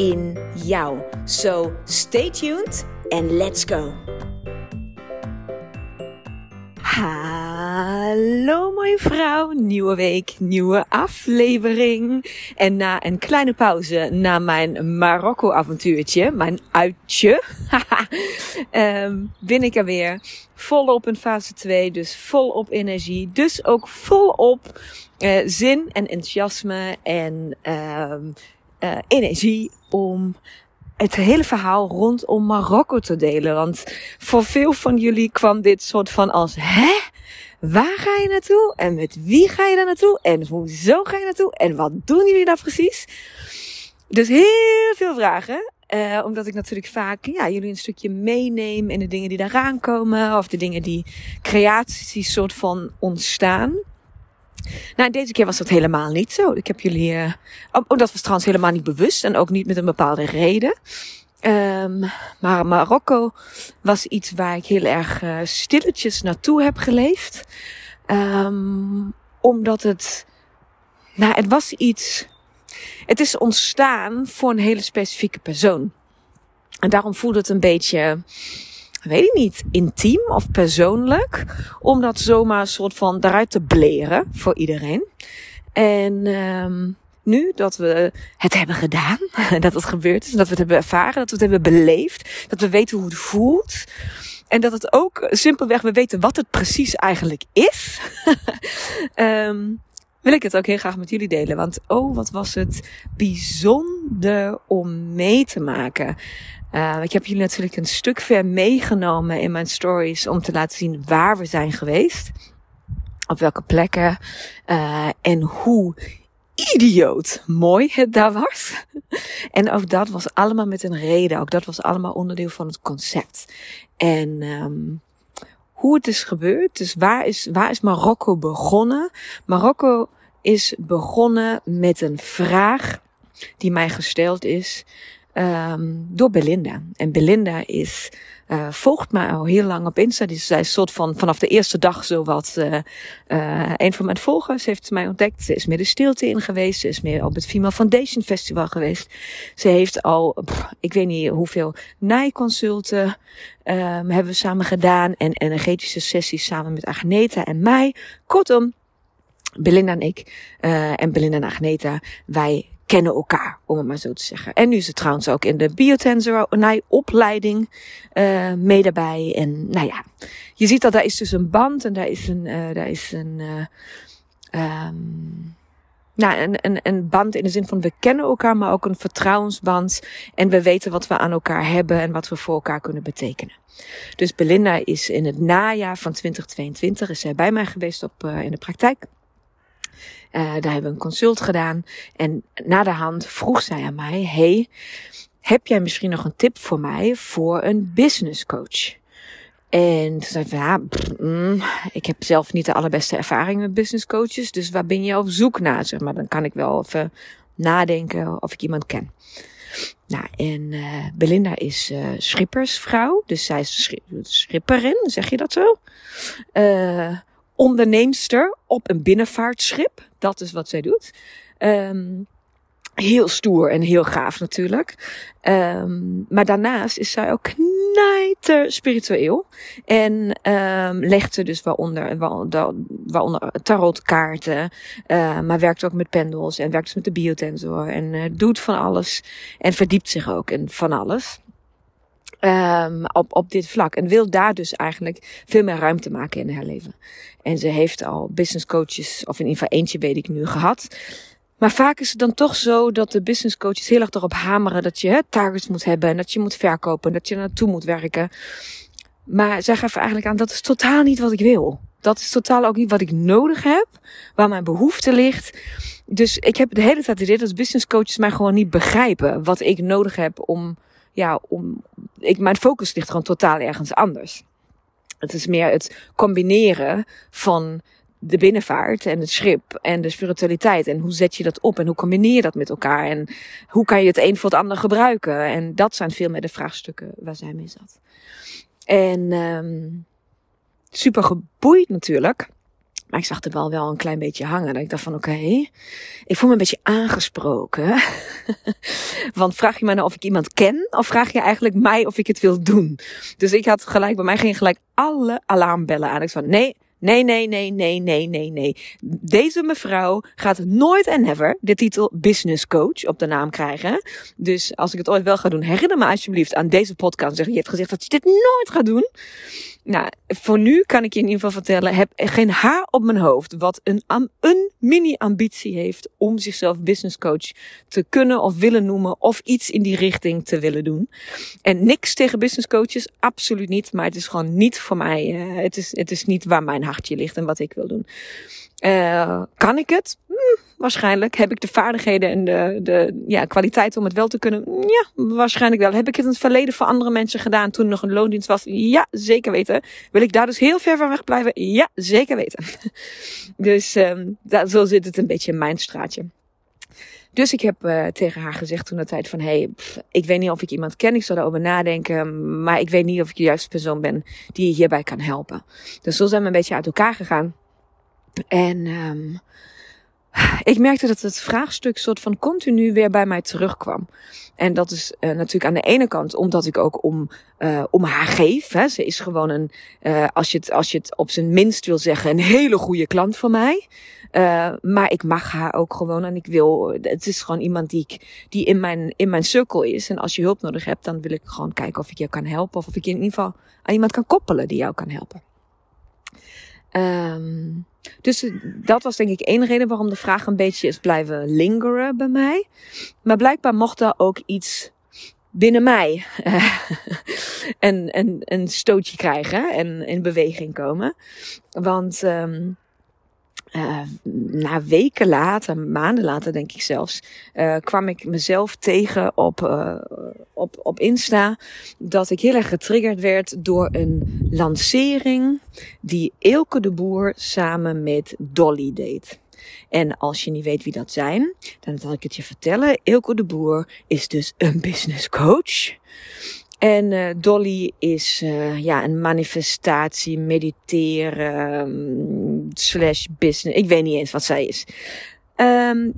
in jou. So stay tuned and let's go. Hallo mooie vrouw, nieuwe week, nieuwe aflevering. En na een kleine pauze na mijn Marokko avontuurtje, mijn uitje, um, ben ik er weer volop in fase 2, dus volop energie, dus ook volop uh, zin en enthousiasme en um, uh, energie om het hele verhaal rondom Marokko te delen. Want voor veel van jullie kwam dit soort van als, hè? Waar ga je naartoe? En met wie ga je daar naartoe? En hoezo ga je naartoe? En wat doen jullie daar precies? Dus heel veel vragen. Uh, omdat ik natuurlijk vaak ja, jullie een stukje meeneem in de dingen die daaraan komen. Of de dingen die creaties soort van ontstaan. Nou, deze keer was dat helemaal niet zo. Ik heb jullie. Uh, oh, dat was trouwens helemaal niet bewust en ook niet met een bepaalde reden. Um, maar Marokko was iets waar ik heel erg uh, stilletjes naartoe heb geleefd. Um, omdat het. Nou, het was iets. Het is ontstaan voor een hele specifieke persoon. En daarom voelde het een beetje weet ik niet, intiem of persoonlijk. Om dat zomaar een soort van daaruit te bleren voor iedereen. En um, nu dat we het hebben gedaan, dat het gebeurd is, dat we het hebben ervaren, dat we het hebben beleefd, dat we weten hoe het voelt. En dat het ook simpelweg, we weten wat het precies eigenlijk is. um, wil ik het ook heel graag met jullie delen. Want oh, wat was het bijzonder om mee te maken. Uh, ik heb jullie natuurlijk een stuk ver meegenomen in mijn stories om te laten zien waar we zijn geweest. Op welke plekken. Uh, en hoe idioot mooi het daar was. en ook dat was allemaal met een reden. Ook dat was allemaal onderdeel van het concept. En um, hoe het is gebeurd. Dus waar is, waar is Marokko begonnen? Marokko is begonnen met een vraag die mij gesteld is um, door Belinda. En Belinda is, uh, volgt mij al heel lang op Insta. Dus zij soort van vanaf de eerste dag zo wat uh, uh, een van mijn volgers heeft mij ontdekt. Ze is meer de stilte in geweest. Ze is meer op het Female Foundation Festival geweest. Ze heeft al, pff, ik weet niet hoeveel naaiconsulten um, hebben we samen gedaan. En energetische sessies samen met Agneta en mij. Kortom, Belinda en ik, uh, en Belinda en Agneta, wij kennen elkaar, om het maar zo te zeggen. En nu is het trouwens ook in de biotensor opleiding uh, mee daarbij. En nou ja, je ziet dat daar is dus een band en daar is een, uh, daar is een, uh, um, nou, een, een, een band in de zin van we kennen elkaar, maar ook een vertrouwensband. En we weten wat we aan elkaar hebben en wat we voor elkaar kunnen betekenen. Dus Belinda is in het najaar van 2022 is zij bij mij geweest op, in de praktijk. Uh, daar hebben we een consult gedaan. En na de hand vroeg zij aan mij: Hey, heb jij misschien nog een tip voor mij voor een business coach? En toen zei ik, ja, mm, ik heb zelf niet de allerbeste ervaring met business coaches. Dus waar ben je op zoek naar? Zeg maar, dan kan ik wel even nadenken of ik iemand ken. Nou, en uh, Belinda is uh, schippersvrouw. Dus zij is schipperin, zeg je dat zo? Uh, onderneemster op een binnenvaartschip. Dat is wat zij doet. Um, heel stoer en heel gaaf natuurlijk. Um, maar daarnaast is zij ook knijter spiritueel. En um, legt ze dus waaronder, waaronder tarotkaarten. Maar werkt ook met pendels en werkt met de biotensor. En uh, doet van alles. En verdiept zich ook in van alles. Um, op, op dit vlak. En wil daar dus eigenlijk veel meer ruimte maken in haar leven. En ze heeft al business coaches, of in ieder geval eentje weet ik nu, gehad. Maar vaak is het dan toch zo dat de business coaches heel erg erop hameren dat je hè, targets moet hebben en dat je moet verkopen, dat je naartoe moet werken. Maar zij geven eigenlijk aan dat is totaal niet wat ik wil. Dat is totaal ook niet wat ik nodig heb, waar mijn behoefte ligt. dus ik heb de hele tijd het idee dat business coaches mij gewoon niet begrijpen wat ik nodig heb om, ja, om, ik, mijn focus ligt gewoon totaal ergens anders. Het is meer het combineren van de binnenvaart en het schip en de spiritualiteit. En hoe zet je dat op en hoe combineer je dat met elkaar? En hoe kan je het een voor het ander gebruiken? En dat zijn veel meer de vraagstukken waar zij mee zat. En um, super geboeid natuurlijk. Maar ik zag er wel wel een klein beetje hangen. En ik dacht van oké, okay, ik voel me een beetje aangesproken. Want vraag je mij nou of ik iemand ken? Of vraag je eigenlijk mij of ik het wil doen? Dus ik had gelijk, bij mij ging gelijk alle alarmbellen aan. Ik van nee, Nee, nee, nee, nee, nee, nee, nee. Deze mevrouw gaat nooit en never de titel business coach op de naam krijgen. Dus als ik het ooit wel ga doen, herinner me alsjeblieft aan deze podcast. Zeg, je hebt gezegd dat je dit nooit gaat doen. Nou, voor nu kan ik je in ieder geval vertellen, heb geen haar op mijn hoofd wat een, een mini-ambitie heeft om zichzelf business coach te kunnen of willen noemen of iets in die richting te willen doen. En niks tegen business coaches, absoluut niet, maar het is gewoon niet voor mij, uh, het, is, het is niet waar mijn hartje ligt en wat ik wil doen. Uh, kan ik het? Hm, waarschijnlijk. Heb ik de vaardigheden en de, de ja, kwaliteit om het wel te kunnen? Ja, waarschijnlijk wel. Heb ik het in het verleden voor andere mensen gedaan toen nog een loondienst was? Ja, zeker weten. Wil ik daar dus heel ver van weg blijven? Ja, zeker weten. dus um, zo zit het een beetje in mijn straatje. Dus ik heb uh, tegen haar gezegd toen de tijd van, hey, ik weet niet of ik iemand ken, ik zal erover nadenken, maar ik weet niet of ik de juiste persoon ben die je hierbij kan helpen. Dus zo zijn we een beetje uit elkaar gegaan. En um, ik merkte dat het vraagstuk soort van continu weer bij mij terugkwam. En dat is uh, natuurlijk aan de ene kant omdat ik ook om, uh, om haar geef. Hè. Ze is gewoon een, uh, als, je het, als je het op zijn minst wil zeggen, een hele goede klant van mij. Maar ik mag haar ook gewoon en ik wil, het is gewoon iemand die, ik, die in, mijn, in mijn cirkel is. En als je hulp nodig hebt, dan wil ik gewoon kijken of ik je kan helpen. Of of ik je in ieder geval aan iemand kan koppelen die jou kan helpen. Um, dus dat was denk ik één reden waarom de vraag een beetje is blijven lingeren bij mij. Maar blijkbaar mocht er ook iets binnen mij een, een, een stootje krijgen en in beweging komen. Want um, uh, na weken later, maanden later denk ik zelfs, uh, kwam ik mezelf tegen op, uh, op, op Insta dat ik heel erg getriggerd werd door een lancering die Eelke de Boer samen met Dolly deed. En als je niet weet wie dat zijn, dan zal ik het je vertellen. Eelke de Boer is dus een business coach. En Dolly is ja, een manifestatie, mediteren, slash business. Ik weet niet eens wat zij is. Um,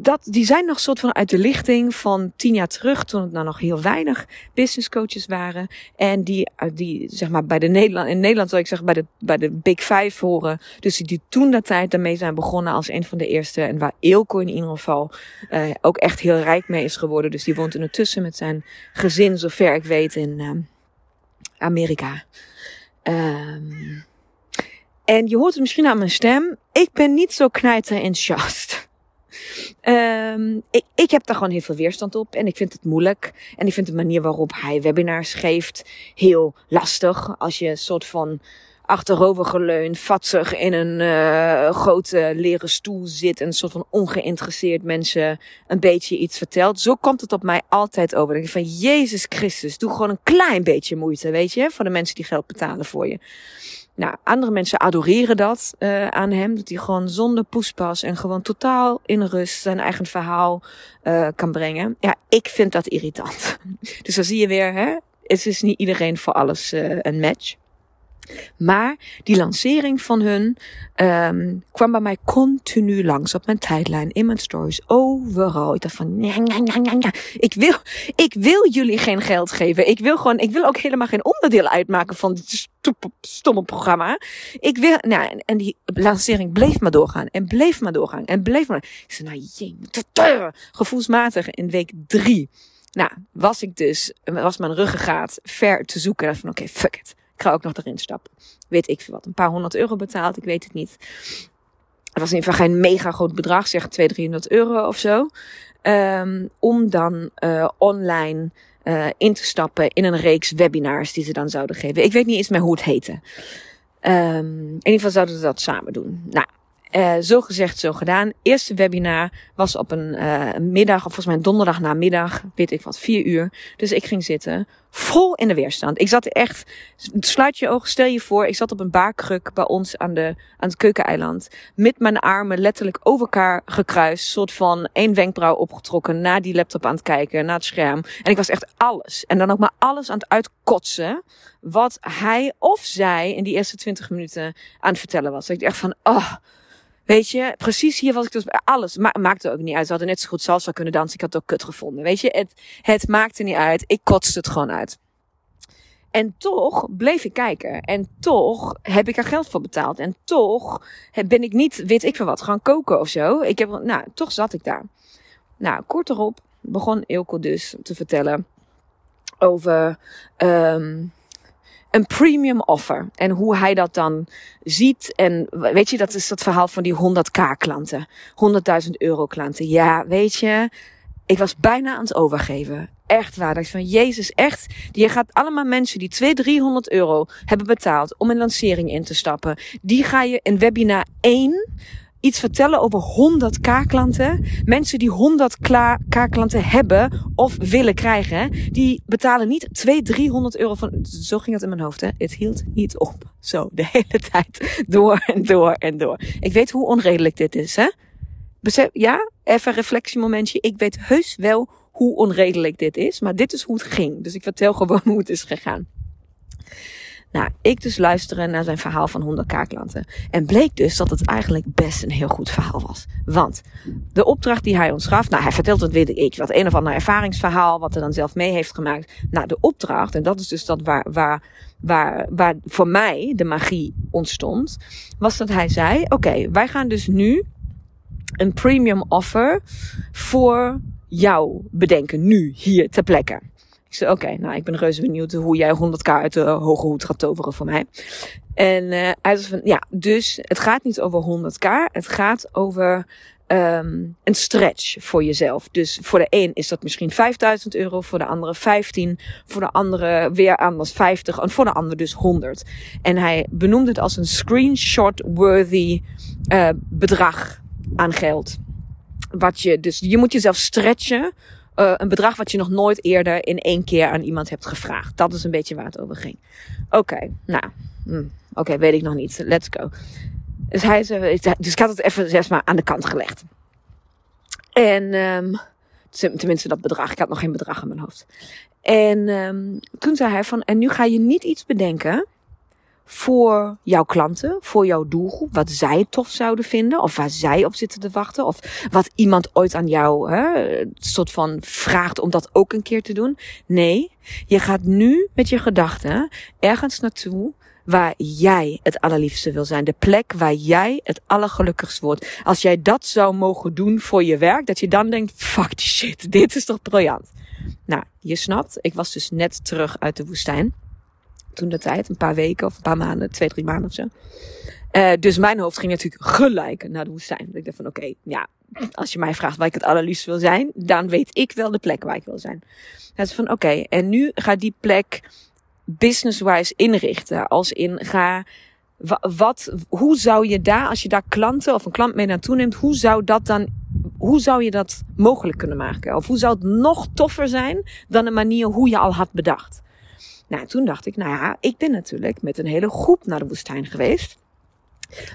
dat, die zijn nog soort van uit de lichting van tien jaar terug, toen het nou nog heel weinig business coaches waren. En die, die zeg maar, bij de Nederland, in Nederland zou ik zeggen, bij de, bij de Big Five horen. Dus die toen dat tijd daarmee zijn begonnen als een van de eerste. En waar Eelco in ieder geval uh, ook echt heel rijk mee is geworden. Dus die woont ondertussen met zijn gezin, zover ik weet, in uh, Amerika. Um, en je hoort het misschien aan mijn stem. Ik ben niet zo knijter enthousiast. Um, ik, ik heb daar gewoon heel veel weerstand op en ik vind het moeilijk. En ik vind de manier waarop hij webinars geeft heel lastig. Als je een soort van achterover geleund, vatsig in een uh, grote leren stoel zit en een soort van ongeïnteresseerd mensen een beetje iets vertelt. Zo komt het op mij altijd over. Denk ik van Jezus Christus, doe gewoon een klein beetje moeite, weet je, voor de mensen die geld betalen voor je. Nou, andere mensen adoreren dat uh, aan hem. Dat hij gewoon zonder poespas en gewoon totaal in rust zijn eigen verhaal uh, kan brengen. Ja, ik vind dat irritant. Dus dan zie je weer, hè, het is niet iedereen voor alles uh, een match. Maar die lancering van hun um, kwam bij mij continu langs op mijn tijdlijn, in mijn stories, overal. Ik dacht van, ja. Ik wil, ik wil jullie geen geld geven. Ik wil gewoon, ik wil ook helemaal geen onderdeel uitmaken van dit stomme programma. Ik wil, nou, en die lancering bleef maar doorgaan en bleef maar doorgaan en bleef maar. Ik zei, nou, jee, gevoelsmatig in week drie. Nou, was ik dus, was mijn ruggengraat ver te zoeken. En van, oké, okay, fuck it. Ik ga ook nog erin stappen. Weet ik veel wat. Een paar honderd euro betaald. Ik weet het niet. Het was in ieder geval geen mega groot bedrag. Zeg 200, 300 euro of zo. Um, om dan uh, online uh, in te stappen in een reeks webinars die ze dan zouden geven. Ik weet niet eens meer hoe het heette. Um, in ieder geval zouden ze dat samen doen. Nou, Uh, zo gezegd, zo gedaan. Eerste webinar was op een uh, middag, of volgens mij donderdag namiddag, weet ik wat, vier uur. Dus ik ging zitten, vol in de weerstand. Ik zat echt, sluit je ogen, stel je voor, ik zat op een baarkruk bij ons aan, de, aan het keukeneiland. Met mijn armen letterlijk over elkaar gekruist, soort van één wenkbrauw opgetrokken, naar die laptop aan het kijken, naar het scherm. En ik was echt alles. En dan ook maar alles aan het uitkotsen, wat hij of zij in die eerste twintig minuten aan het vertellen was. Dat ik echt van, oh, Weet je, precies hier was ik dus alles. Ma maakte ook niet uit. Ze hadden net zo goed salsa kunnen dansen. Ik had het ook kut gevonden. Weet je, het, het maakte niet uit. Ik kotste het gewoon uit. En toch bleef ik kijken. En toch heb ik er geld voor betaald. En toch ben ik niet, weet ik veel wat, gaan koken of zo. Ik heb, nou, toch zat ik daar. Nou, kort erop begon Ilko dus te vertellen over um, een premium offer. En hoe hij dat dan ziet. En weet je, dat is dat verhaal van die 100k klanten. 100.000 euro klanten. Ja, weet je, ik was bijna aan het overgeven. Echt waar. Dat van Jezus, echt. Je gaat allemaal mensen die 200, 300 euro hebben betaald om een lancering in te stappen. Die ga je in webinar 1 iets vertellen over 100 K-klanten. Mensen die 100 K-klanten hebben of willen krijgen, die betalen niet 200, 300 euro van. Zo ging het in mijn hoofd, hè? Het hield niet op. Zo, de hele tijd. Door en door en door. Ik weet hoe onredelijk dit is, hè? Besef, ja, even een reflectiemomentje. Ik weet heus wel hoe onredelijk dit is, maar dit is hoe het ging. Dus ik vertel gewoon hoe het is gegaan. Nou, ik dus luisteren naar zijn verhaal van 100k klanten. En bleek dus dat het eigenlijk best een heel goed verhaal was. Want de opdracht die hij ons gaf, nou hij vertelt het weet ik, wat een of ander ervaringsverhaal, wat hij dan zelf mee heeft gemaakt. Nou, de opdracht, en dat is dus dat waar, waar, waar, waar voor mij de magie ontstond, was dat hij zei, oké, wij gaan dus nu een premium offer voor jou bedenken, nu, hier, ter plekke. Ik zei, oké, nou, ik ben reuze benieuwd hoe jij 100k uit de hoge hoed gaat toveren voor mij. En uh, hij zei van, ja, dus het gaat niet over 100k, het gaat over um, een stretch voor jezelf. Dus voor de een is dat misschien 5000 euro, voor de andere 15, voor de andere weer anders 50 en voor de ander dus 100. En hij benoemde het als een screenshot-worthy uh, bedrag aan geld. Wat je, dus je moet jezelf stretchen uh, een bedrag wat je nog nooit eerder in één keer aan iemand hebt gevraagd. Dat is een beetje waar het over ging. Oké, nou, hm, oké, weet ik nog niet. Let's go. Dus, hij, dus ik had het even zeg maar aan de kant gelegd. En um, tenminste dat bedrag. Ik had nog geen bedrag in mijn hoofd. En um, toen zei hij van, en nu ga je niet iets bedenken voor jouw klanten, voor jouw doelgroep, wat zij tof zouden vinden, of waar zij op zitten te wachten, of wat iemand ooit aan jou hè, soort van vraagt om dat ook een keer te doen. Nee, je gaat nu met je gedachten ergens naartoe waar jij het allerliefste wil zijn. De plek waar jij het allergelukkigst wordt. Als jij dat zou mogen doen voor je werk, dat je dan denkt, fuck die shit, dit is toch briljant. Nou, je snapt, ik was dus net terug uit de woestijn toen de tijd. Een paar weken of een paar maanden, twee, drie maanden of zo. Uh, dus mijn hoofd ging natuurlijk gelijk naar de woestijn. Ik dacht van oké, ja, als je mij vraagt waar ik het allerliefst wil zijn, dan weet ik wel de plek waar ik wil zijn. Het is van oké, en nu ga die plek business-wise inrichten. Als in ga, wat, hoe zou je daar, als je daar klanten of een klant mee naartoe neemt, hoe zou dat dan, hoe zou je dat mogelijk kunnen maken? Of hoe zou het nog toffer zijn dan de manier hoe je al had bedacht? Nou, toen dacht ik, nou ja, ik ben natuurlijk met een hele groep naar de woestijn geweest.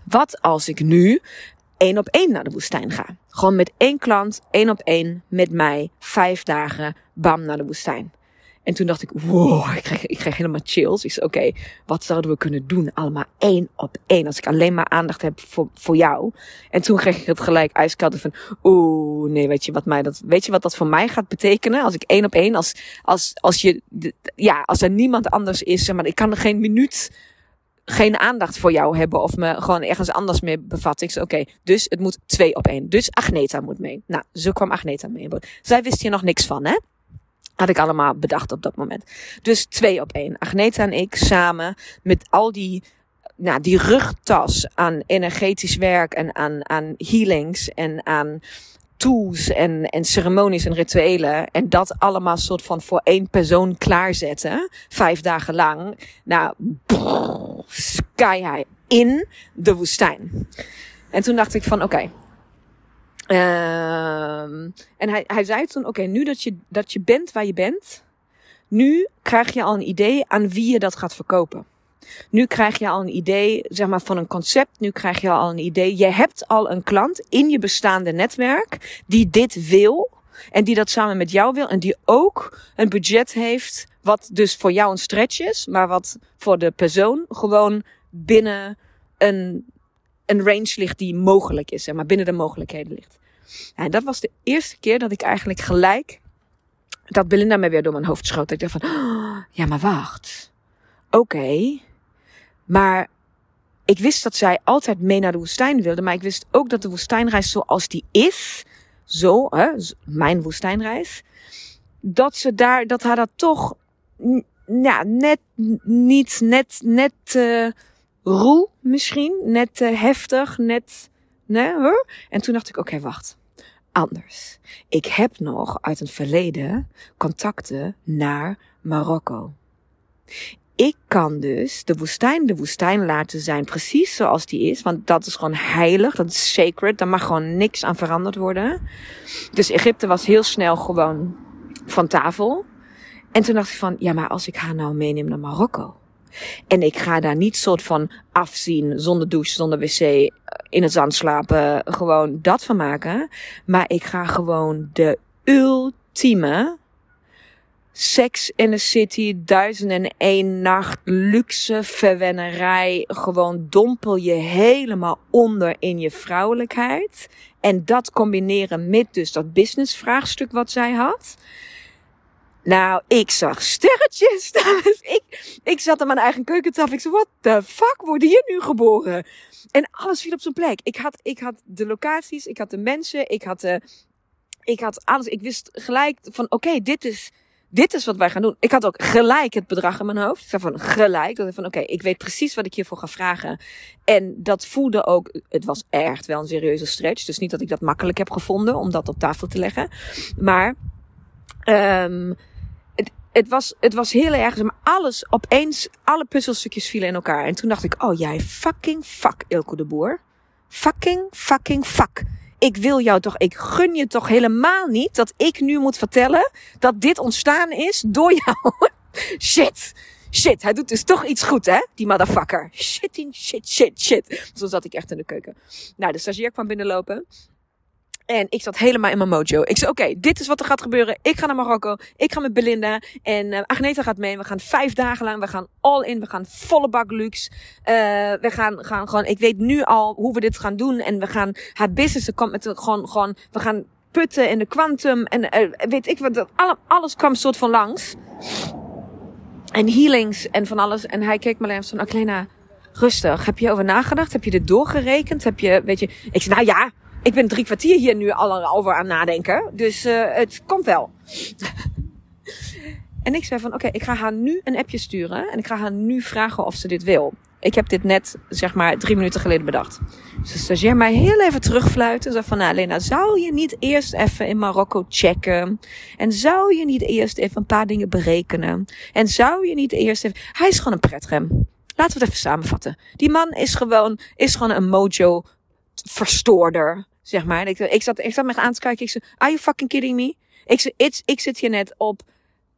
Wat als ik nu één op één naar de woestijn ga? Gewoon met één klant, één op één, met mij, vijf dagen, bam, naar de woestijn. En toen dacht ik, wow, ik kreeg, ik kreeg helemaal chills. Ik zei, oké, wat zouden we kunnen doen? Allemaal één op één. Als ik alleen maar aandacht heb voor, voor jou. En toen kreeg ik het gelijk ijskoud van, oeh, nee, weet je wat mij dat, weet je wat dat voor mij gaat betekenen? Als ik één op één, als, als, als je, ja, als er niemand anders is, maar ik kan er geen minuut geen aandacht voor jou hebben of me gewoon ergens anders mee bevatten. Ik zei, oké, dus het moet twee op één. Dus Agneta moet mee. Nou, zo kwam Agneta mee. Zij wist hier nog niks van, hè? Had ik allemaal bedacht op dat moment. Dus twee op één. Agneta en ik samen met al die, nou, die rugtas aan energetisch werk en aan, aan healings en aan tools en, en ceremonies en rituelen. En dat allemaal soort van voor één persoon klaarzetten. Vijf dagen lang. Nou, brrr, sky high in de woestijn. En toen dacht ik van, oké. Ehm, en hij, hij zei toen, oké, nu dat je, dat je bent waar je bent, nu krijg je al een idee aan wie je dat gaat verkopen. Nu krijg je al een idee, zeg maar, van een concept. Nu krijg je al een idee. Je hebt al een klant in je bestaande netwerk die dit wil. En die dat samen met jou wil. En die ook een budget heeft. Wat dus voor jou een stretch is. Maar wat voor de persoon gewoon binnen een, een range ligt die mogelijk is. Zeg maar binnen de mogelijkheden ligt. En dat was de eerste keer dat ik eigenlijk gelijk. Dat Belinda me weer door mijn hoofd schoot. Ik dacht van, oh, ja maar wacht. Oké. Maar ik wist dat zij altijd mee naar de woestijn wilde. Maar ik wist ook dat de woestijnreis zoals die is. Zo, hè, mijn woestijnreis. Dat ze daar, dat haar dat toch ja, net niet, net, net uh, roe misschien. Net uh, heftig, net, nee, hoor. En toen dacht ik, oké, wacht. Anders. Ik heb nog uit het verleden contacten naar Marokko ik kan dus de woestijn de woestijn laten zijn precies zoals die is. Want dat is gewoon heilig, dat is sacred. Daar mag gewoon niks aan veranderd worden. Dus Egypte was heel snel gewoon van tafel. En toen dacht ik van, ja maar als ik haar nou meeneem naar Marokko. En ik ga daar niet soort van afzien, zonder douche, zonder wc, in het zand slapen, gewoon dat van maken. Maar ik ga gewoon de ultieme Sex in the City, duizend en één nacht, luxe verwennerij. Gewoon dompel je helemaal onder in je vrouwelijkheid. En dat combineren met dus dat business vraagstuk wat zij had. Nou, ik zag sterretjes. ik, ik zat aan mijn eigen keukentafel. Ik zei, what the fuck, word hier nu geboren? En alles viel op zijn plek. Ik had, ik had de locaties, ik had de mensen, ik had de, ik had alles. Ik wist gelijk van, oké, dit is, dit is wat wij gaan doen. Ik had ook gelijk het bedrag in mijn hoofd. Ik zei van gelijk. Dat ik van oké, ik weet precies wat ik hiervoor ga vragen. En dat voelde ook, het was echt wel een serieuze stretch. Dus niet dat ik dat makkelijk heb gevonden om dat op tafel te leggen. Maar het, het, was, het was heel erg, maar alles opeens, alle puzzelstukjes vielen in elkaar. En toen dacht ik, oh jij fucking fuck Ilko de Boer. Fucking fucking fuck ik wil jou toch, ik gun je toch helemaal niet dat ik nu moet vertellen dat dit ontstaan is door jou. shit. Shit, hij doet dus toch iets goed, hè? Die motherfucker. Shit, shit, shit, shit. Zo zat ik echt in de keuken. Nou, de stagiair kwam binnenlopen. En ik zat helemaal in mijn mojo. Ik zei, oké, dit is wat er gaat gebeuren. Ik ga naar Marokko. Ik ga met Belinda. En uh, Agneta gaat mee. We gaan vijf dagen lang. We gaan all in. We gaan volle bak luxe. Uh, we gaan, gaan gewoon, ik weet nu al hoe we dit gaan doen. En we gaan haar business, er komt met gewoon, gewoon, we gaan putten in de quantum. En uh, weet ik wat, alle, alles kwam soort van langs. En healings en van alles. En hij keek me alleen van, Aklena, rustig. Heb je over nagedacht? Heb je dit doorgerekend? Heb je, weet je, ik zei, nou ja, ik ben drie kwartier hier nu al over aan nadenken. Dus uh, het komt wel. en ik zei van, oké, ik ga haar nu een appje sturen. En ik ga haar nu vragen of ze dit wil. Ik heb dit net, zeg maar, drie minuten geleden bedacht. Dus de mij heel even terugfluiten. Zei van, nou Lena, zou je niet eerst even in Marokko checken? En zou je niet eerst even een paar dingen berekenen? En zou je niet eerst even... Hij is gewoon een pretrem. Laten we het even samenvatten. Die man is gewoon, is gewoon een mojo verstoorder. Zeg maar. Ik, ik, zat, ik zat me aan te kijken. Ik zei, are you fucking kidding me? Ik, zei, ik, zit hier net op,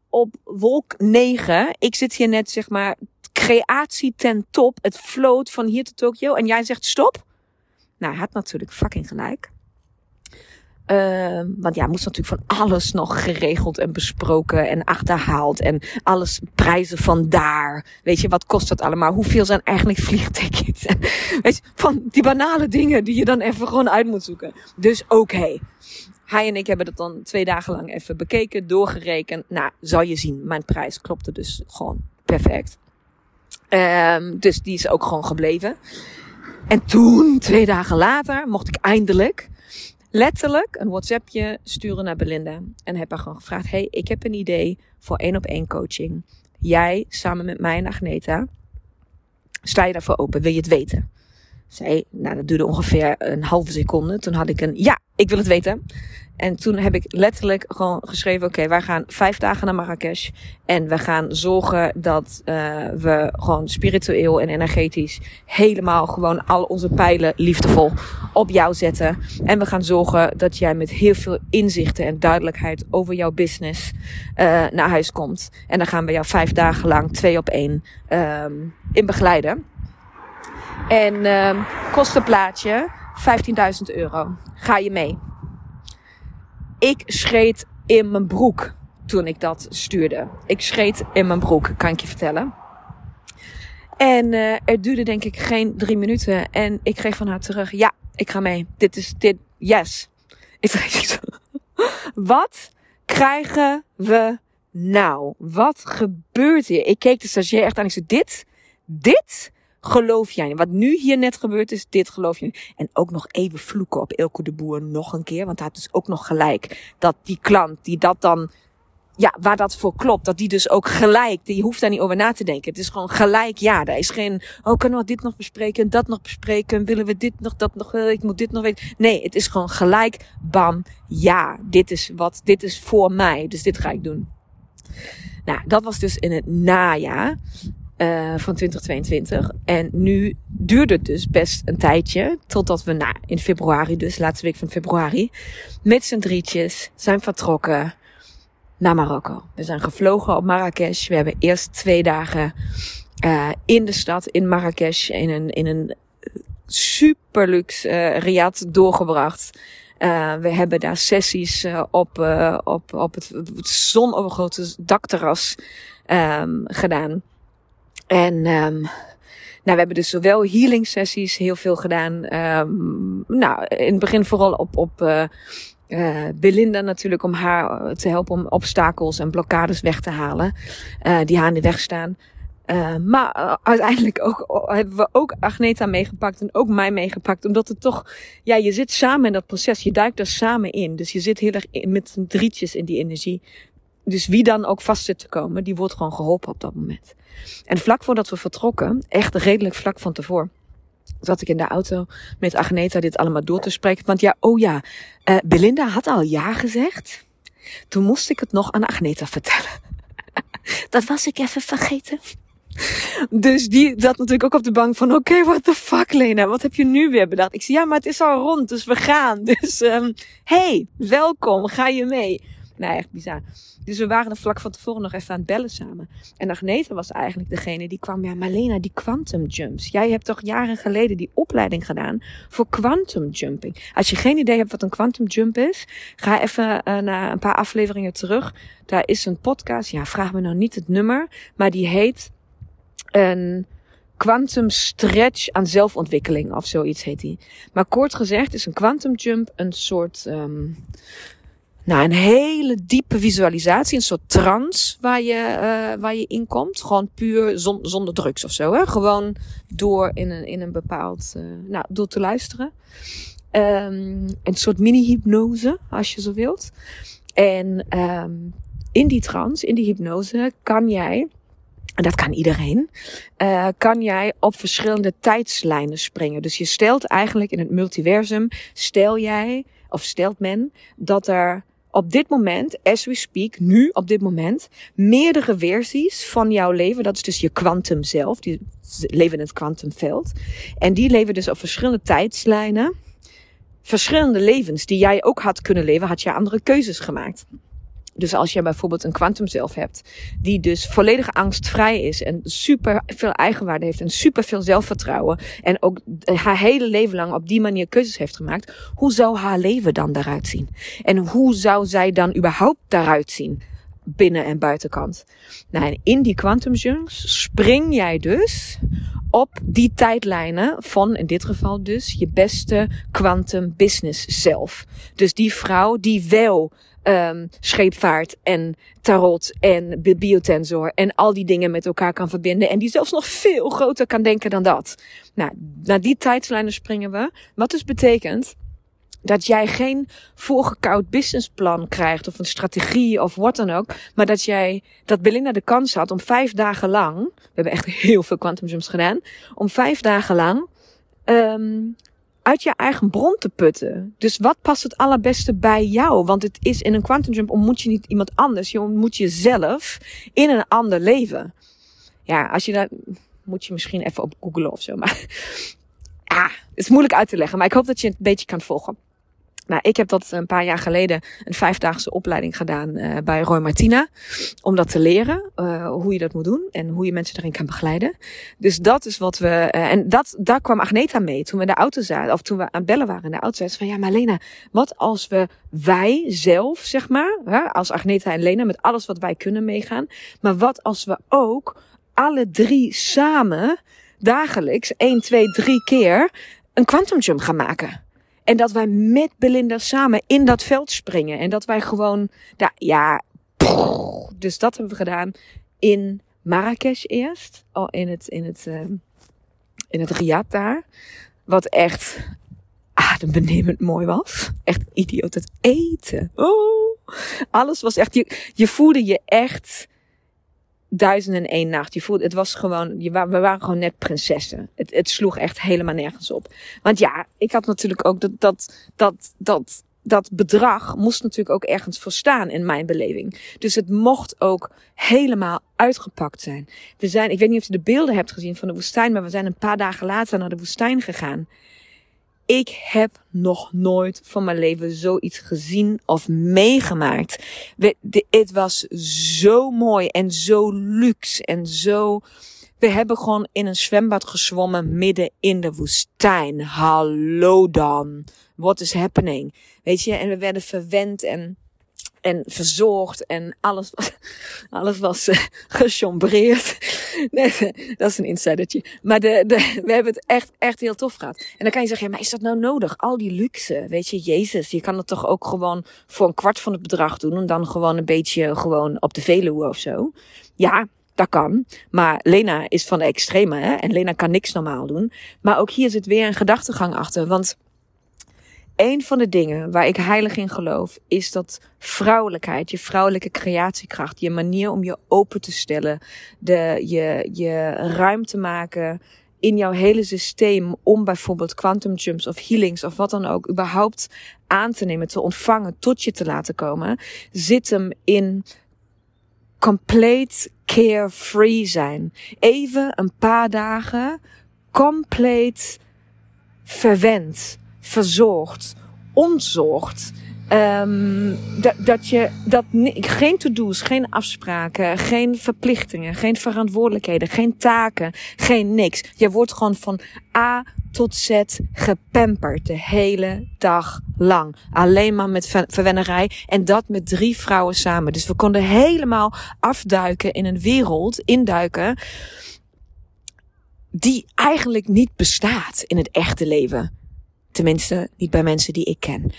op wolk 9. Ik zit hier net, zeg maar, creatie ten top. Het float van hier tot Tokio. En jij zegt stop? Nou, hij had natuurlijk fucking gelijk. Uh, want ja, moest natuurlijk van alles nog geregeld en besproken en achterhaald. En alles prijzen van daar. Weet je, wat kost dat allemaal? Hoeveel zijn eigenlijk vliegtickets? weet je, van die banale dingen die je dan even gewoon uit moet zoeken. Dus oké. Hij en ik hebben dat dan twee dagen lang even bekeken, doorgerekend. Nou, zal je zien, mijn prijs klopte dus gewoon perfect. Um, dus die is ook gewoon gebleven. En toen, twee dagen later, mocht ik eindelijk letterlijk een WhatsAppje sturen naar Belinda. En heb haar gewoon gevraagd: Hey, ik heb een idee voor één op één coaching. Jij samen met mij en Agneta. Sta je daarvoor open? Wil je het weten? Zei, nou, dat duurde ongeveer een halve seconde. Toen had ik een, ja, ik wil het weten. En toen heb ik letterlijk gewoon geschreven: oké, wij gaan vijf dagen naar Marrakesh. En we gaan zorgen dat uh, we gewoon spiritueel en energetisch helemaal gewoon al onze pijlen liefdevol op jou zetten. En we gaan zorgen dat jij met heel veel inzichten en duidelijkheid over jouw business uh, naar huis komt. En dan gaan we jou vijf dagen lang, twee op één, um, in begeleiden. En um, kostenplaatje 15.000 euro. Ga je mee? Ik scheet in mijn broek toen ik dat stuurde. Ik scheet in mijn broek, kan ik je vertellen. En uh, het duurde denk ik geen drie minuten. En ik kreeg van haar terug, ja, ik ga mee. Dit is, dit, yes. Ik zo, wat krijgen we nou? Wat gebeurt hier? Ik keek de stagiair echt aan. Ik zei, dit, dit geloof jij. Wat nu hier net gebeurd is, dit geloof je. En ook nog even vloeken op Elke de Boer nog een keer. Want hij had dus ook nog gelijk. Dat die klant die dat dan, ja, waar dat voor klopt. Dat die dus ook gelijk, die hoeft daar niet over na te denken. Het is gewoon gelijk ja. Daar is geen, oh kunnen we dit nog bespreken, dat nog bespreken. Willen we dit nog, dat nog, ik moet dit nog weten. Nee, het is gewoon gelijk, bam, ja. Dit is wat, dit is voor mij. Dus dit ga ik doen. Nou, dat was dus in het najaar. Uh, van 2022. En nu duurde het dus best een tijdje. Totdat we nou, in februari, dus laatste week van februari, met z'n drietjes zijn vertrokken naar Marokko. We zijn gevlogen op Marrakesh. We hebben eerst twee dagen uh, in de stad, in Marrakesh, in een, in een super luxe uh, riad doorgebracht. We hebben daar sessies op, op, op het, het zonovergrote dakterras um, gedaan. En um, nou, we hebben dus zowel healing sessies heel veel gedaan. Um, nou, in het begin vooral op, op uh, Belinda natuurlijk om haar te helpen om obstakels en blokkades weg te halen. Uh, die haar in de weg staan. Uh, maar uiteindelijk ook, hebben we ook Agneta meegepakt en ook mij meegepakt. Omdat het toch, ja, je zit samen in dat proces. Je duikt er samen in. Dus je zit heel erg in, met drietjes in die energie. Dus wie dan ook vast zit te komen, die wordt gewoon geholpen op dat moment. En vlak voordat we vertrokken, echt redelijk vlak van tevoren, zat ik in de auto met Agneta dit allemaal door te spreken. Want ja, oh ja, uh, Belinda had al ja gezegd. Toen moest ik het nog aan Agneta vertellen. dat was ik even vergeten. Dus die zat natuurlijk ook op de bank van, oké, okay, what the fuck Lena, wat heb je nu weer bedacht? Ik zei, ja, maar het is al rond, dus we gaan. Dus, um, hey, welkom, ga je mee? Nou, echt bizar. Dus we waren er vlak van tevoren nog even aan het bellen samen. En Agneta was eigenlijk degene die kwam. Ja, Malena, die quantum jumps. Jij hebt toch jaren geleden die opleiding gedaan voor quantum jumping. Als je geen idee hebt wat een quantum jump is, ga even uh, naar een paar afleveringen terug. Daar is een podcast. Ja, vraag me nou niet het nummer. Maar die heet een quantum stretch aan zelfontwikkeling of zoiets heet die. Maar kort gezegd is een quantum jump een soort um, nou, een hele diepe visualisatie, een soort trance waar je, uh, waar je in komt. Gewoon puur zon, zonder drugs of zo. Hè? Gewoon door in een, in een bepaald, uh, nou, door te luisteren. Um, een soort mini-hypnose, als je zo wilt. En um, in die trance, in die hypnose, kan jij, en dat kan iedereen, uh, kan jij op verschillende tijdslijnen springen. Dus je stelt eigenlijk in het multiversum, stel jij, of stelt men, dat er op dit moment, as we speak, nu op dit moment, meerdere versies van jouw leven. Dat is dus je kwantum zelf. Die leven in het kwantumveld. En die leven dus op verschillende tijdslijnen. Verschillende levens die jij ook had kunnen leven, had je andere keuzes gemaakt. Dus als je bijvoorbeeld een kwantum zelf hebt, die dus volledig angstvrij is en super veel eigenwaarde heeft en super veel zelfvertrouwen en ook haar hele leven lang op die manier keuzes heeft gemaakt, hoe zou haar leven dan daaruit zien? En hoe zou zij dan überhaupt daaruit zien? Binnen- en buitenkant. Nou, en in die quantum jumps spring jij dus op die tijdlijnen van, in dit geval dus, je beste quantum business zelf. Dus die vrouw die wel um, scheepvaart en tarot en biotensor en al die dingen met elkaar kan verbinden. En die zelfs nog veel groter kan denken dan dat. Nou, naar die tijdslijnen springen we. Wat dus betekent dat jij geen voorgekoud businessplan krijgt of een strategie of wat dan ook. Maar dat jij, dat Belinda de kans had om vijf dagen lang, we hebben echt heel veel quantum jumps gedaan, om vijf dagen lang um, uit je eigen bron te putten. Dus wat past het allerbeste bij jou? Want het is in een quantum jump ontmoet je niet iemand anders. Je ontmoet jezelf in een ander leven. Ja, als je daar moet je misschien even op googlen of zo. Maar ah, het is moeilijk uit te leggen. Maar ik hoop dat je het een beetje kan volgen. Nou, ik heb dat een paar jaar geleden een vijfdaagse opleiding gedaan uh, bij Roy Martina. Om dat te leren, uh, hoe je dat moet doen en hoe je mensen erin kan begeleiden. Dus dat is wat we, en dat, daar kwam Agneta mee toen we in de auto zaten, of toen we aan bellen waren in de auto. Zei van, ja, maar Lena, wat als we wij zelf, zeg maar, hè, als Agneta en Lena, met alles wat wij kunnen meegaan. Maar wat als we ook alle drie samen dagelijks, 1, 2, 3 keer, een quantum jump gaan maken? En dat wij met Belinda samen in dat veld springen. En dat wij gewoon, daar, ja, dus dat hebben we gedaan in Marrakesh eerst. Oh, in het, in het, uh, in het Riyadh daar. Wat echt adembenemend mooi was. Echt idioot het eten. Oh, alles was echt, je, je voelde je echt duizend en één nacht. Je voelde, het was gewoon, je, we waren gewoon net prinsessen. Het, het sloeg echt helemaal nergens op. Want ja, ik had natuurlijk ook dat, dat, dat, dat, dat bedrag moest natuurlijk ook ergens voor staan in mijn beleving. Dus het mocht ook helemaal uitgepakt zijn. We zijn, ik weet niet of je de beelden hebt gezien van de woestijn, maar we zijn een paar dagen later naar de woestijn gegaan. Ik heb nog nooit van mijn leven zoiets gezien of meegemaakt. Het was zo mooi en zo luxe en zo. We hebben gewoon in een zwembad gezwommen midden in de woestijn. Hallo dan. What is happening? Weet je, en we werden verwend en en verzorgd en alles alles was uh, gechombreerd. nee, dat is een insidertje. Maar de, de, we hebben het echt, echt heel tof gehad. En dan kan je zeggen, ja, maar is dat nou nodig? Al die luxe, weet je, Jezus, je kan het toch ook gewoon voor een kwart van het bedrag doen en dan gewoon een beetje gewoon op de Veluwe of zo. Ja, dat kan. Maar Lena is van de extreme, hè? En Lena kan niks normaal doen. Maar ook hier zit weer een gedachtegang achter, want een van de dingen waar ik heilig in geloof, is dat vrouwelijkheid, je vrouwelijke creatiekracht, je manier om je open te stellen, de, je, je ruimte maken in jouw hele systeem om bijvoorbeeld quantum jumps of healings of wat dan ook überhaupt aan te nemen, te ontvangen, tot je te laten komen, zit hem in compleet carefree zijn. Even een paar dagen compleet verwend verzorgd, ontzorgd. Um, dat, dat je dat geen to-do's, geen afspraken, geen verplichtingen, geen verantwoordelijkheden, geen taken, geen niks. Je wordt gewoon van A tot Z gepamperd de hele dag lang. Alleen maar met ver verwennerij en dat met drie vrouwen samen. Dus we konden helemaal afduiken in een wereld, induiken, die eigenlijk niet bestaat in het echte leven. Tenminste, niet bij mensen die ik ken.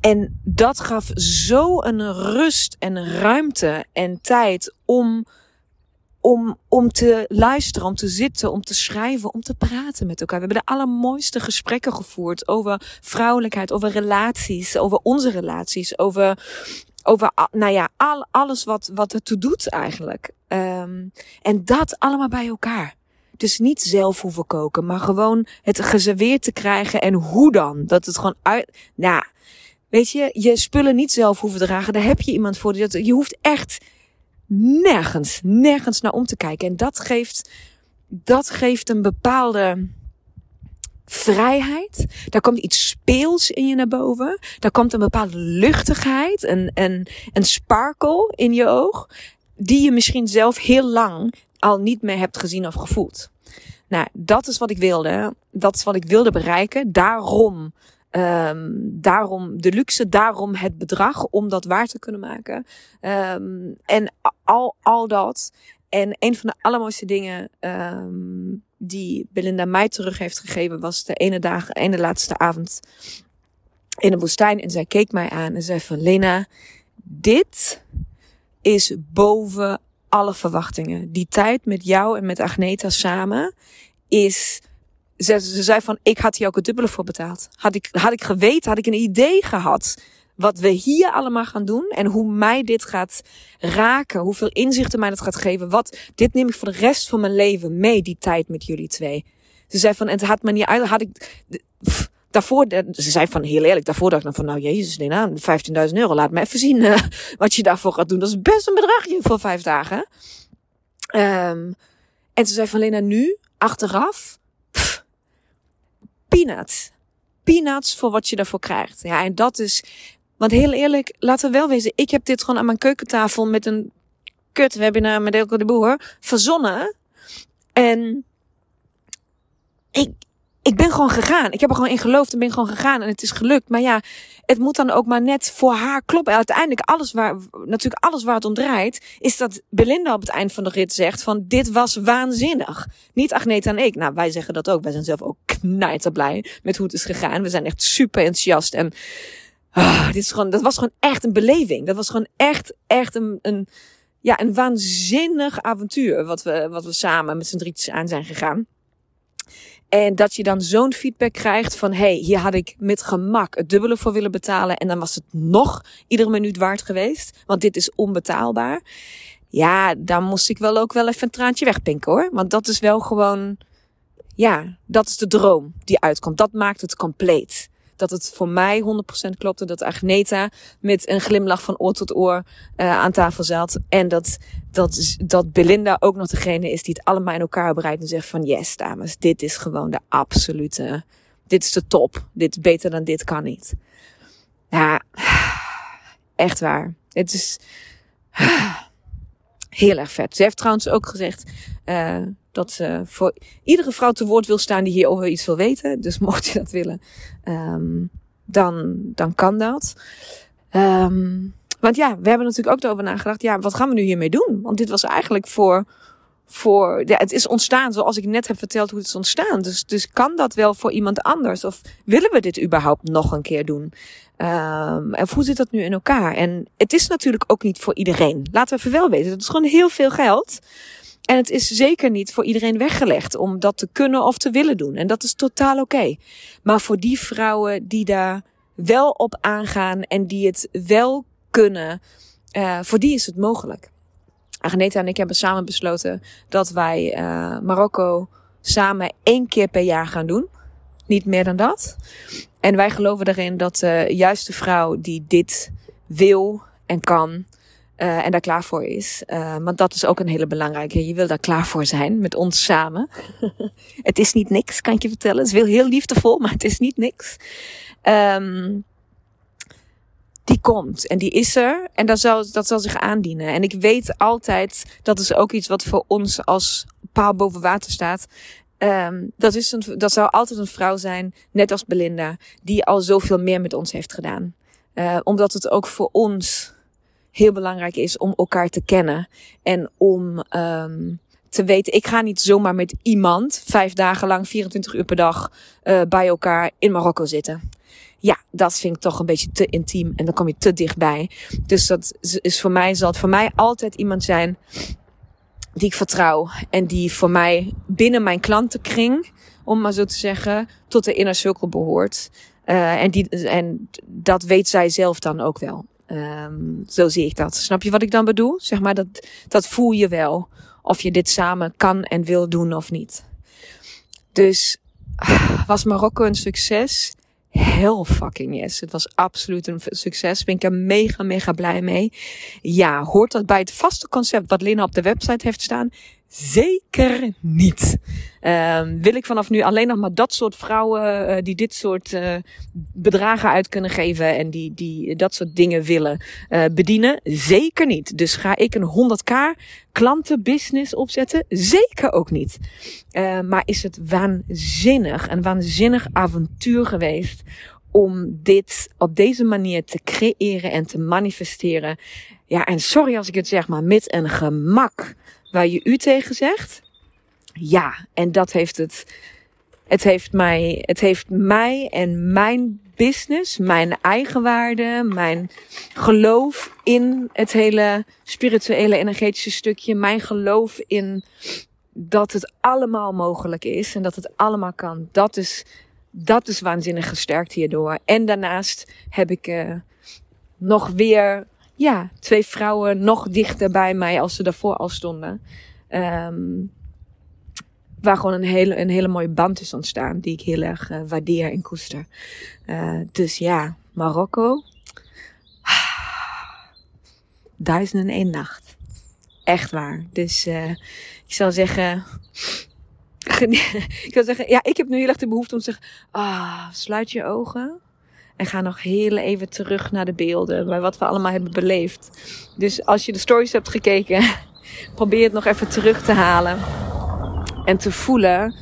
En dat gaf zo een rust en ruimte en tijd om, om, om te luisteren, om te zitten, om te schrijven, om te praten met elkaar. We hebben de allermooiste gesprekken gevoerd over vrouwelijkheid, over relaties, over onze relaties, over, over nou ja, al, alles wat, wat het toe doet eigenlijk. Um, en dat allemaal bij elkaar. Dus niet zelf hoeven koken, maar gewoon het geserveerd te krijgen. En hoe dan? Dat het gewoon uit. Nou, weet je, je spullen niet zelf hoeven dragen. Daar heb je iemand voor. Je hoeft echt nergens, nergens naar om te kijken. En dat geeft, dat geeft een bepaalde vrijheid. Daar komt iets speels in je naar boven. Daar komt een bepaalde luchtigheid, een, een, een sparkle in je oog. Die je misschien zelf heel lang al niet meer hebt gezien of gevoeld. Nou, dat is wat ik wilde. Dat is wat ik wilde bereiken. Daarom, um, daarom de luxe, daarom het bedrag om dat waar te kunnen maken. Um, en al, al dat. En een van de allermooiste dingen um, die Belinda mij terug heeft gegeven was de ene dag, ene laatste avond in de woestijn. En zij keek mij aan en zei van Lena, dit is boven alle verwachtingen. Die tijd met jou en met Agneta samen is. Ze, ze zei van, ik had hier ook het dubbele voor betaald. Had ik, had ik geweten, had ik een idee gehad wat we hier allemaal gaan doen en hoe mij dit gaat raken, hoeveel inzichten mij dat gaat geven, wat, dit neem ik voor de rest van mijn leven mee, die tijd met jullie twee. Ze zei van, en het had me niet uit, had ik, daarvoor, ze zei van, heel eerlijk, daarvoor dacht ik van, nou jezus, Lena, 15.000 euro, laat me even zien uh, wat je daarvoor gaat doen. Dat is best een bedragje voor vijf dagen. Um, en ze zei van, Lena, nu, achteraf, pff. Peanuts voor wat je daarvoor krijgt. Ja, en dat is, want heel eerlijk, laten we wel wezen, ik heb dit gewoon aan mijn keukentafel met een kut webinar met Elke de Boer verzonnen. En ik, ik ben gewoon gegaan. Ik heb er gewoon in geloofd en ben gewoon gegaan en het is gelukt. Maar ja, het moet dan ook maar net voor haar kloppen. Uiteindelijk alles waar, natuurlijk alles waar het om draait, is dat Belinda op het eind van de rit zegt van dit was waanzinnig. Niet Agneta en ik. Nou, wij zeggen dat ook. Wij zijn zelf ook knijterblij met hoe het is gegaan. We zijn echt super enthousiast en ah, dit is gewoon, dat was gewoon echt een beleving. Dat was gewoon echt, echt een, een ja, een waanzinnig avontuur wat we, wat we samen met z'n drietjes aan zijn gegaan. En dat je dan zo'n feedback krijgt van, hey, hier had ik met gemak het dubbele voor willen betalen. En dan was het nog iedere minuut waard geweest. Want dit is onbetaalbaar. Ja, dan moest ik wel ook wel even een traantje wegpinken hoor. Want dat is wel gewoon, ja, dat is de droom die uitkomt. Dat maakt het compleet dat het voor mij 100% klopte. Dat Agneta met een glimlach van oor tot oor uh, aan tafel zat. En dat, dat, dat Belinda ook nog degene is die het allemaal in elkaar bereidt en zegt van yes dames, dit is gewoon de absolute, dit is de top. Dit beter dan dit kan niet. Ja, echt waar. Het is heel erg vet. Ze heeft trouwens ook gezegd, uh, dat ze voor iedere vrouw te woord wil staan die hierover iets wil weten. Dus mocht je dat willen, um, dan, dan kan dat. Um, want ja, we hebben natuurlijk ook erover nagedacht. Ja, wat gaan we nu hiermee doen? Want dit was eigenlijk voor. voor ja, het is ontstaan zoals ik net heb verteld hoe het is ontstaan. Dus, dus kan dat wel voor iemand anders? Of willen we dit überhaupt nog een keer doen? Um, en hoe zit dat nu in elkaar? En het is natuurlijk ook niet voor iedereen. Laten we even wel weten. Het is gewoon heel veel geld. En het is zeker niet voor iedereen weggelegd om dat te kunnen of te willen doen. En dat is totaal oké. Maar voor die vrouwen die daar wel op aangaan en die het wel kunnen, uh, voor die is het mogelijk. Agneta en ik hebben samen besloten dat wij uh, Marokko samen één keer per jaar gaan doen. Niet meer dan dat. En wij geloven erin dat de juiste vrouw die dit wil en kan, uh, en daar klaar voor is. Uh, want dat is ook een hele belangrijke. Je wil daar klaar voor zijn met ons samen. het is niet niks, kan ik je vertellen. Het is wel heel liefdevol, maar het is niet niks. Um, die komt en die is er en dat zal, dat zal zich aandienen. En ik weet altijd, dat is ook iets wat voor ons als paal boven water staat. Um, dat, is een, dat zou altijd een vrouw zijn, net als Belinda, die al zoveel meer met ons heeft gedaan. Uh, omdat het ook voor ons heel belangrijk is om elkaar te kennen. En om um, te weten, ik ga niet zomaar met iemand vijf dagen lang, 24 uur per dag uh, bij elkaar in Marokko zitten. Ja, dat vind ik toch een beetje te intiem en dan kom je te dichtbij. Dus dat is voor mij, zal het voor mij altijd iemand zijn die ik vertrouw en die voor mij binnen mijn klantenkring, om maar zo te zeggen, tot de inner circle behoort. Uh, en, die, en dat weet zij zelf dan ook wel. Um, zo zie ik dat. Snap je wat ik dan bedoel? Zeg maar, dat, dat voel je wel. Of je dit samen kan en wil doen of niet. Dus was Marokko een succes? Hell fucking yes. Het was absoluut een succes. Ben ik er mega, mega blij mee. Ja, hoort dat bij het vaste concept wat Lena op de website heeft staan? Zeker niet. Um, wil ik vanaf nu alleen nog maar dat soort vrouwen uh, die dit soort uh, bedragen uit kunnen geven en die, die dat soort dingen willen uh, bedienen? Zeker niet. Dus ga ik een 100k klantenbusiness opzetten? Zeker ook niet. maar is het waanzinnig, een waanzinnig avontuur geweest om dit op deze manier te creëren en te manifesteren. Ja, en sorry als ik het zeg, maar met een gemak waar je u tegen zegt. Ja, en dat heeft het. Het heeft mij, het heeft mij en mijn business, mijn eigenwaarde, mijn geloof in het hele spirituele energetische stukje, mijn geloof in dat het allemaal mogelijk is en dat het allemaal kan. Dat is, dat is waanzinnig gesterkt hierdoor. En daarnaast heb ik uh, nog weer ja, twee vrouwen nog dichter bij mij als ze daarvoor al stonden. Um, waar gewoon een hele, een hele mooie band is ontstaan. Die ik heel erg uh, waardeer en koester. Uh, dus ja, Marokko. Duizend en één nacht. Echt waar. Dus uh, ik zou zeggen. ik zou zeggen, ja, ik heb nu heel erg de behoefte om te zeggen: ah, sluit je ogen. En ga nog heel even terug naar de beelden. Bij wat we allemaal hebben beleefd. Dus als je de stories hebt gekeken, probeer het nog even terug te halen. En te voelen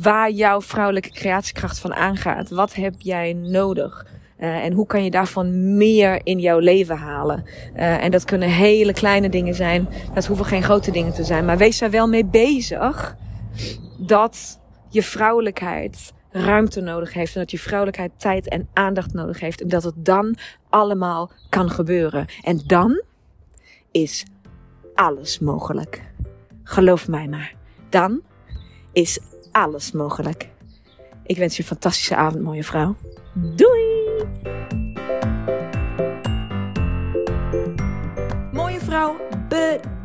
waar jouw vrouwelijke creatiekracht van aangaat. Wat heb jij nodig? Uh, en hoe kan je daarvan meer in jouw leven halen? Uh, en dat kunnen hele kleine dingen zijn. Dat hoeven geen grote dingen te zijn. Maar wees er wel mee bezig dat je vrouwelijkheid ruimte nodig heeft. En dat je vrouwelijkheid tijd en aandacht nodig heeft. En dat het dan allemaal kan gebeuren. En dan is alles mogelijk. Geloof mij maar. Dan is alles mogelijk. Ik wens je een fantastische avond, mooie vrouw. Doei! Mooie vrouw,